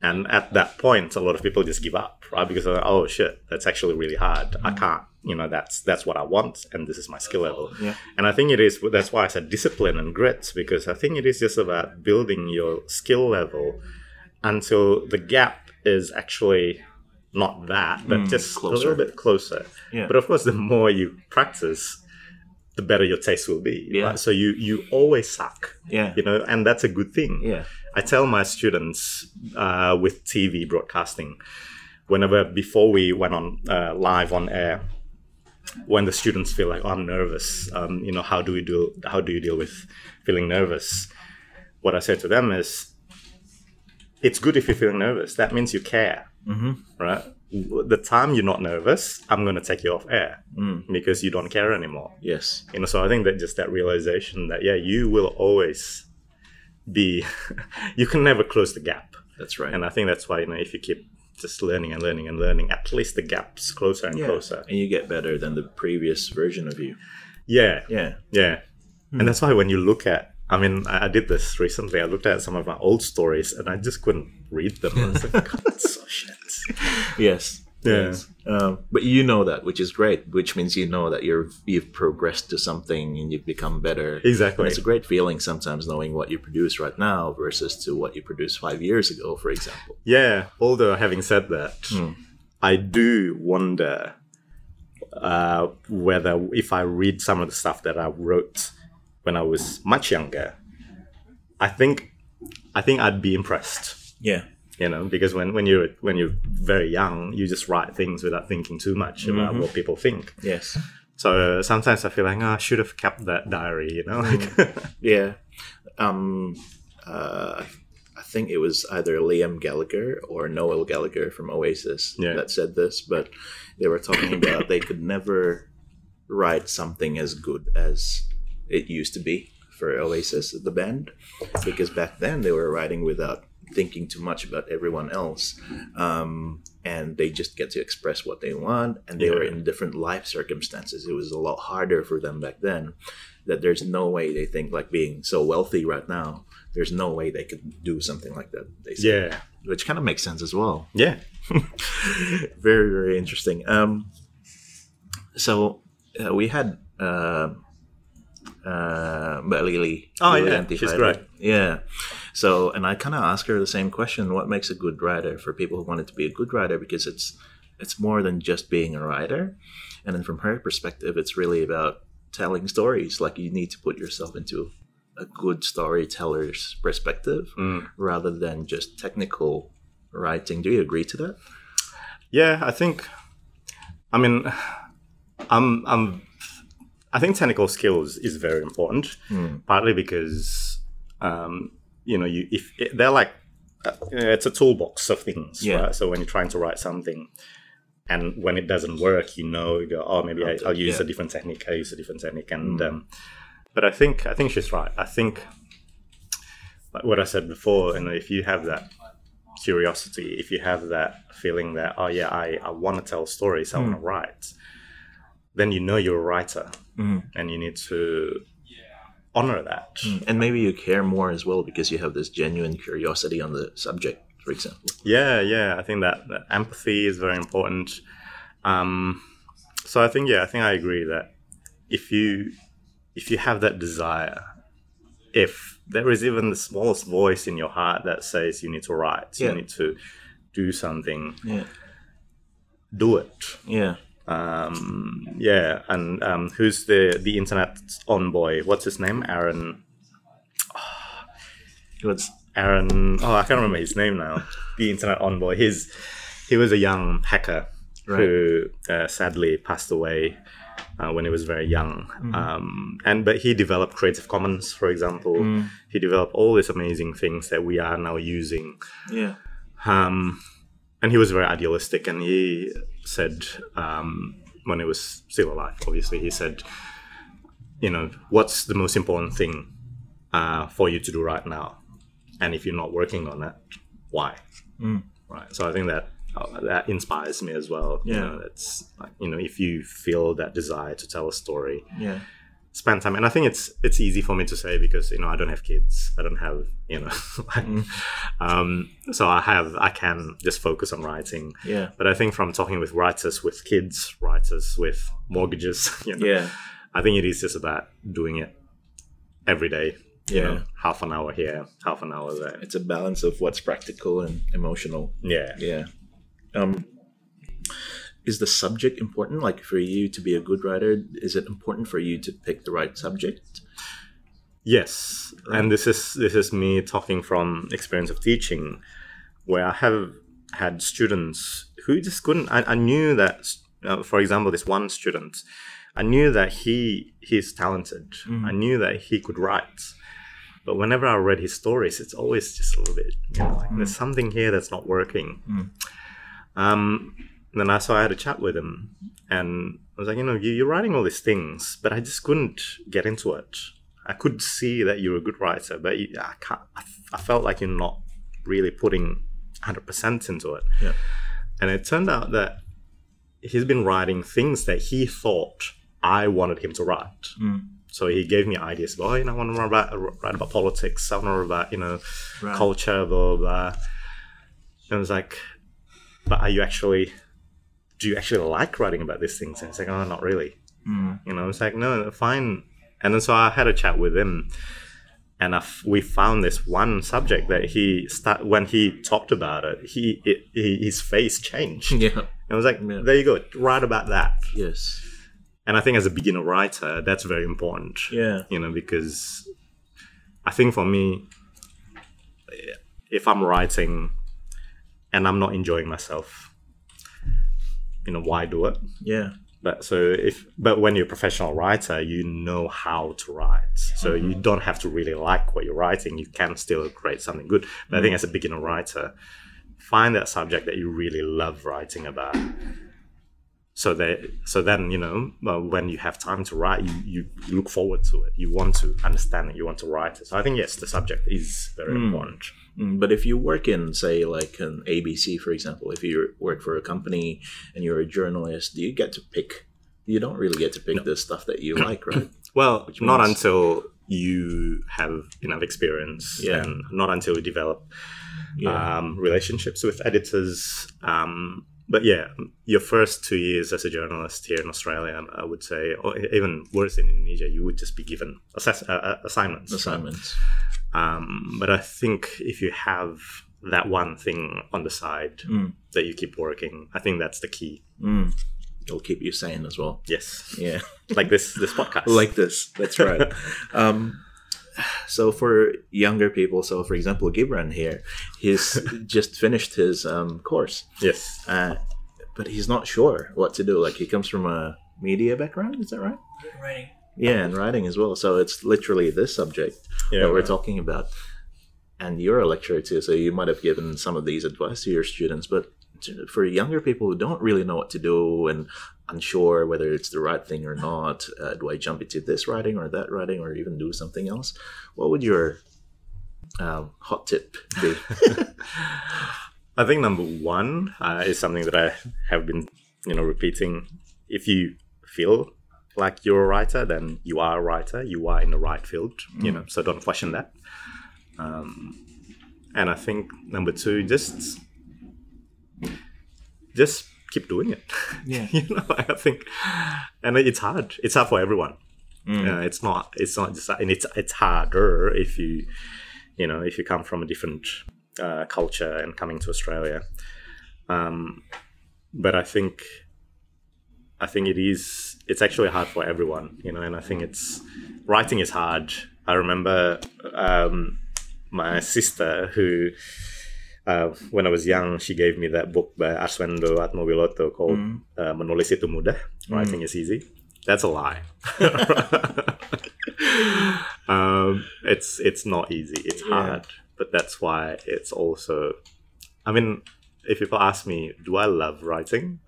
and at that point, a lot of people just give up, right? Because they're like, oh shit, that's actually really hard. I mm. can't, you know, that's that's what I want, and this is my skill level. Yeah. And I think it is. That's why I said discipline and grit, because I think it is just about building your skill level until the gap is actually not that, but mm, just a little bit closer. Yeah. But of course, the more you practice, the better your taste will be. Yeah. Right? So you you always suck, yeah you know, and that's a good thing. yeah I tell my students uh, with TV broadcasting, whenever before we went on uh, live on air, when the students feel like, oh, I'm nervous, um, you know, how do we do? How do you deal with feeling nervous? What I say to them is, it's good if you're feeling nervous. That means you care, mm-hmm. right? The time you're not nervous, I'm going to take you off air because you don't care anymore yes you know so i think that just that realization that yeah you will always be you can never close the gap. That's right. And i think that's why you know if you keep just learning and learning and learning at least the gap's closer and yeah. closer. and you get better than the previous version of you. Yeah. Yeah. Yeah. And hmm. that's why when you look at i mean I, I did this recently. I looked at some of my old stories and i just couldn't read them. I was like god so shit. Yes Yeah. yes. Um, but you know that which is great which means you know that you're you've progressed to something and you've become better exactly And it's a great feeling sometimes knowing what you produce right now versus to what you produced five years ago, for example. Yeah, although having said that, Hmm. I do wonder uh, whether if I read some of the stuff that I wrote when I was much younger, I think I think I'd be impressed. Yeah. You know, because when, when you're when you're very young, you just write things without thinking too much about Mm-hmm. what people think. Yes. So uh, sometimes I feel like oh, I should have kept that diary. You know, like Yeah. Um, uh, I think it was either Liam Gallagher or Noel Gallagher from Oasis Yeah. that said this, but they were talking about they could never write something as good as it used to be for Oasis, the band, because back then they were writing without thinking too much about everyone else, um, and they just get to express what they want, and they were in different life circumstances. It was a lot harder for them back then. That there's no way they think like being so wealthy right now. There's no way they could do something like that. They say, Yeah. which kind of makes sense as well. Yeah. very very interesting. Um, so uh, we had uh, uh, Mbak Lily. Oh, yeah, she's great. Yeah. So and I kind of ask her the same question: What makes a good writer for people who wanted to be a good writer? Because it's it's more than just being a writer. And then from her perspective, it's really about telling stories. Like you need to put yourself into a good storyteller's perspective Mm. rather than just technical writing. Do you agree to that? Yeah, I think. I mean, I'm. I'm. I think technical skills is very important. Partly because, um, you know, you if they're like, uh, it's a toolbox of things. Yeah. Right? So when you're trying to write something, and when it doesn't work, you know, you go, oh, maybe I, I'll use Yeah. a different technique. I use a different technique, and um, but I think I think she's right. I think, like what I said before, you know, if you have that curiosity, if you have that feeling that, oh yeah, I, I want to tell stories, I want to write, then you know you're a writer and you need to honor that. And maybe you care more as well because you have this genuine curiosity on the subject, for example. Yeah, yeah, I think that, that empathy is very important. Um, so I think, yeah, I think I agree that if you if you have that desire, if there is even the smallest voice in your heart that says you need to write, Yeah. you need to do something, Yeah. do it. Yeah. Um, yeah, and um, who's the the internet envoy? What's his name? Aaron. What's Aaron. Oh, I can't remember his name now. The Internet's Own Boy. He's he was a young hacker who uh, sadly passed away uh, when he was very young. Um, and but he developed Creative Commons, for example. He developed all these amazing things that we are now using. yeah. Um, and he was very idealistic, and he said um, when he was still alive, obviously, he said, you know, what's the most important thing uh, for you to do right now, and if you're not working on that, why? Right. So I think that uh, that inspires me as well. You Yeah. know, it's like you know, if you feel that desire to tell a story, Yeah. Spend time and i think it's it's easy for me to say because you know i don't have kids i don't have you know like, um, so i have i can just focus on writing Yeah. but i think from talking with writers with kids writers with mortgages you know Yeah. i think it is just about doing it every day you Yeah. know half an hour here half an hour there It's a balance of what's practical and emotional. yeah Yeah. Um, is the subject important? Like for you to be a good writer, is it important for you to pick the right subject? Yes, and this is this is me talking from experience of teaching, where I have had students who just couldn't. I, I knew that, uh, for example, this one student, I knew that he he's talented. I knew that he could write, but whenever I read his stories, it's always just a little bit, you know, like there's something here that's not working. Um, then I so I had a chat with him, and I was like, you know, you, you're writing all these things, but I just couldn't get into it. I could see that you're a good writer, but you, I can't. I, I felt like you're not really putting 100% into it. Yeah. And it turned out that he's been writing things that he thought I wanted him to write. Mm. So he gave me ideas about, oh, you know, I want to write about, write about politics. I want to write about, you know, Right. culture, blah, blah, blah. And I was like, but are you actually, do you actually like writing about these things? And he's like, oh, not really. Hmm. You know, it's like, no, fine. And then so I had a chat with him, and I f- we found this one subject that he start when he talked about it, he, it, he his face changed. Yeah. And I was like, Yeah. there you go, write about that. Yes. And I think as a beginner writer, that's very important. Yeah. You know, because I think for me, if I'm writing and I'm not enjoying myself, you know, why do it? Yeah. But so if but when you're a professional writer, you know how to write. So mm-hmm. you don't have to really like what you're writing. You can still create something good. But I think mm. as a beginner writer, find that subject that you really love writing about. So that so then you know when you have time to write, you, you look forward to it. You want to understand it. You want to write it. So I think yes, the subject is very important. Mm, But if you work in, say, like an ABC, for example, if you work for a company and you're a journalist, do you get to pick? You don't really get to pick the stuff that you like, right? Well, not means- until you have enough experience Yeah. and not until you develop Yeah. um, relationships with editors. Um, but yeah, your first two years as a journalist here in Australia, I would say, or even worse in Indonesia, you would just be given assess- uh, uh, assignments. Assignments. Um, but I think if you have that one thing on the side Mm. that you keep working, I think that's the key. Mm. It'll keep you sane as well. Yes, Yeah. like this this podcast. like this. That's right. um, so for younger people, so for example, Gibran here, he's just finished his um, course, yes, uh, but he's not sure what to do. Like he comes from a media background, is that right? Writing. Yeah, and writing as well. So it's literally this subject yeah, that we're right. talking about. And you're a lecturer too, so you might have given some of these advice to your students. But to- for younger people who don't really know what to do and unsure whether it's the right thing or not, uh, do I jump into this writing or that writing or even do something else? What would your um, hot tip be? I think number one uh, is something that I have been, you know, repeating. If you feel like you're a writer, then you are a writer. You are in the right field, you know. So don't question that. Um, and I think number two, just just keep doing it. Yeah. you know, I think, and it's hard. It's hard for everyone. Uh, it's not. It's not just. And it's it's harder if you, you know, if you come from a different uh, culture and coming to Australia. Um, but I think, I think it is. It's actually hard for everyone, you know. And I think it's writing is hard. I remember um, my sister who. Uh, when I was young, she gave me that book by Arswendo Atmowiloto called uh, Menulis Itu Mudah, Writing is Easy. That's a lie. um, it's it's not easy. It's Yeah. hard, but that's why it's also. I mean, if people ask me, do I love writing?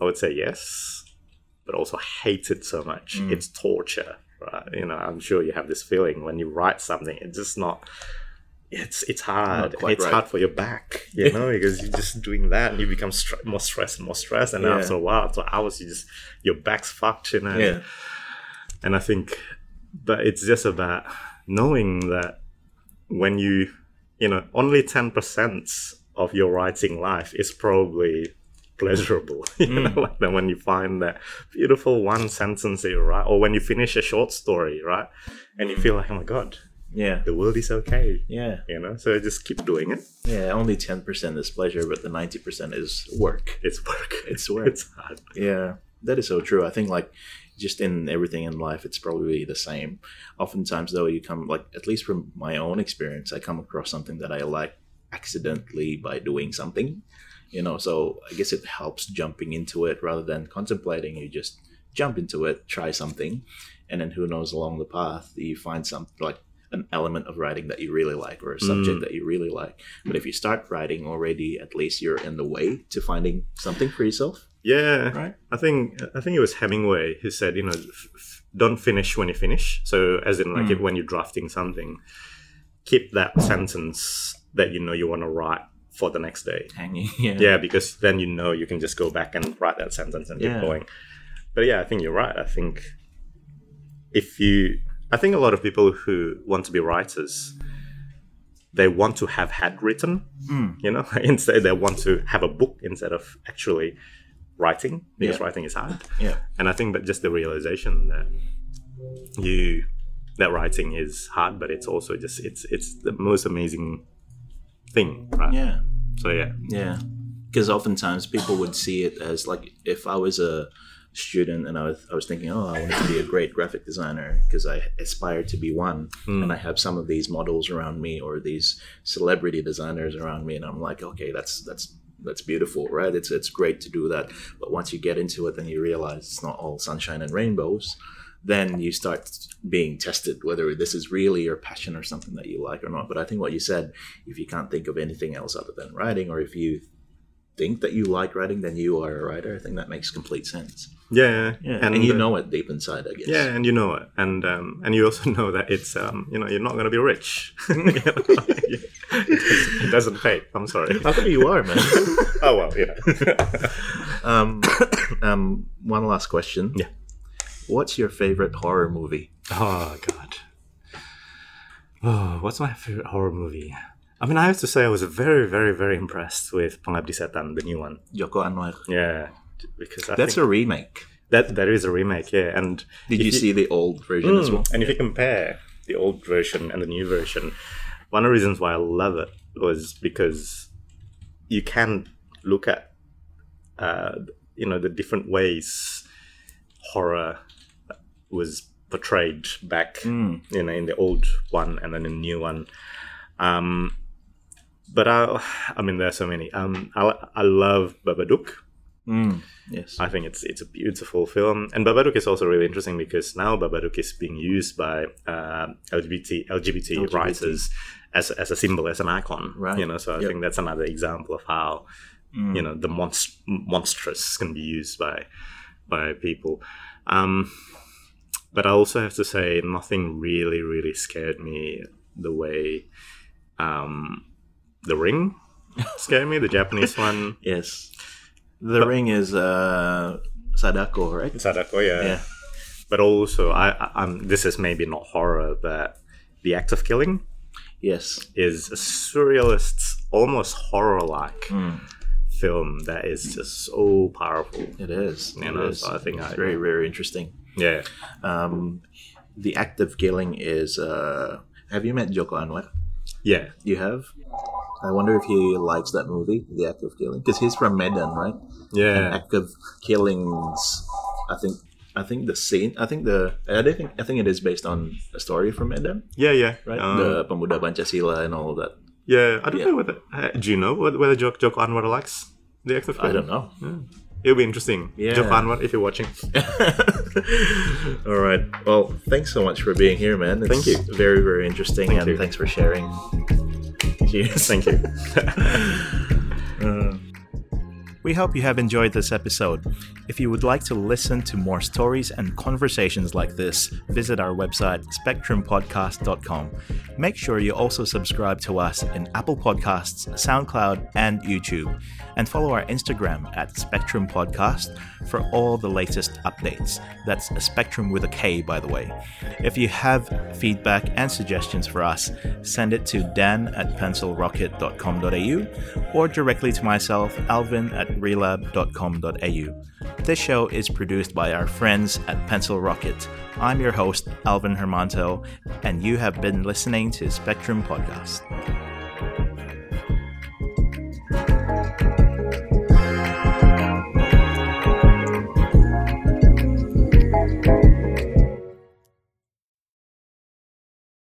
I would say yes, but also hate it so much. It's torture, right? You know, I'm sure you have this feeling when you write something. It's just not. It's it's hard. It's right. hard for your back, you know, because you're just doing that and you become stre- more stressed and more stressed, and Yeah. after a while, after hours, you just your back's fucked, you know. yeah. And I think, but it's just about knowing that when you, you know, only 10% of your writing life is probably pleasurable. You Mm. know, like that when you find that beautiful one sentence that you write, or when you finish a short story, right? And you feel like, oh my God, Yeah. the world is okay. Yeah. You know, so I just keep doing it. Yeah. Only 10% is pleasure, but the 90% is work. It's work. It's work. It's hard. Yeah, that is so true. I think like just in everything in life, it's probably the same. Oftentimes, though, you come like at least from my own experience, I come across something that I like accidentally by doing something. You know, so I guess it helps jumping into it rather than contemplating. You just jump into it, try something, and then who knows along the path you find something like an element of writing that you really like or a subject Mm. that you really like. But if you start writing already, at least you're in the way to finding something for yourself. Yeah, Right. I think I think it was Hemingway who said, you know, f- f- don't finish when you finish. So, as in, like, Mm. if, when you're drafting something, keep that sentence that you know you want to write for the next day. hanging. Yeah. Yeah, because then you know you can just go back and write that sentence and Yeah. keep going. But yeah, I think you're right. I think if you, I think a lot of people who want to be writers, they want to have had written, Mm. you know, instead they want to have a book instead of actually writing because Yeah. writing is hard. Yeah. And I think that just the realization that you that writing is hard, but it's also just it's it's the most amazing thing, right? Yeah. So yeah, Yeah. Because oftentimes people would see it as like if I was a student and I was, I was thinking, oh, I want to be a great graphic designer because I aspire to be one. Hmm. And I have some of these models around me or these celebrity designers around me. And I'm like, okay, that's, that's that's beautiful, right? It's it's great to do that, but once you get into it, then you realize it's not all sunshine and rainbows. Then you start being tested whether this is really your passion or something that you like or not. But I think what you said, if you can't think of anything else other than writing, or if you think that you like writing, then you are a writer. I think that makes complete sense. Yeah, Yeah, and, you know it deep inside, I guess. Yeah, and you know it, and um, and you also know that it's um, you know you're not going to be rich. You know, it, doesn't, it doesn't pay. I'm sorry. How come you are, man? oh well, know. um, um, one last question. Yeah. What's your favorite horror movie? oh God. Oh, what's my favorite horror movie? I mean, I have to say, I was very, very, very impressed with Pengabdi Setan, the new one. Joko Anwar. Yeah, because I That's a remake. that that is a remake. Yeah, and Did if you see the old version as Mm, well? And if you compare the old version and the new version, one of the reasons why I love it was because you can look at, uh, you know, the different ways horror was portrayed back, Mm. you know, in the old one and then in the new one. Um, but I, I mean, there are so many. Um, I, I love Babadook. Mm. Yes. I think it's it's a beautiful film, and Babadook is also really interesting because now Babadook is being used by uh, LGBT LGBT, LGBT. writers as as a symbol, as an icon. Right. You know, so I Yep. think that's another example of how Mm. you know the monst- monstrous can be used by by people. Um, but I also have to say, nothing really really scared me the way um, the Ring scared me, the Japanese one. Yes. The Ring is uh, Sadako, right? Sadako, yeah. Yeah. But also, I, I, I'm. This is maybe not horror, but the act of killing Yes. is a surrealist, almost horror-like Mm. film that is just so powerful. It is. You It know, is. so I think it's I- very, very interesting. Yeah. Um, the act of killing is. Uh, have you met Joko Anwar? Yeah. You have. I wonder if he likes that movie, The Act of Killing, because he's from Medan, right? Yeah. Act of Killings. I think. I think the scene. I think the. I think. I think it is based on a story from Medan, Yeah, yeah. right? Um, the Pemuda Pancasila and all of that. yeah, I don't Yeah. know whether... Uh, do you know whether, whether Joko, Joko Anwar likes the act of Killing? I don't know. It'll be interesting. Yeah. Joko Anwar, if you're watching. All right. Well, thanks so much for being here, man. It's Thank you. Very, very interesting, Thank and you. thanks for sharing. Cheers. Thank you. Uh, we hope you have enjoyed this episode. If you would like to listen to more stories and conversations like this, visit our website spektrumpodcast.com. Make sure you also subscribe to us in Apple Podcasts, SoundCloud, and YouTube, and follow our Instagram at Spektrum Podcast for all the latest updates. That's a Spektrum with a K, by the way. If you have feedback and suggestions for us, send it to dan at pencilrocket.com.au or directly to myself, alvin at relab.com.au. This show is produced by our friends at Pencil Rocket. I'm your host, Alvin Hermanto, and you have been listening to Spektrum Podcast.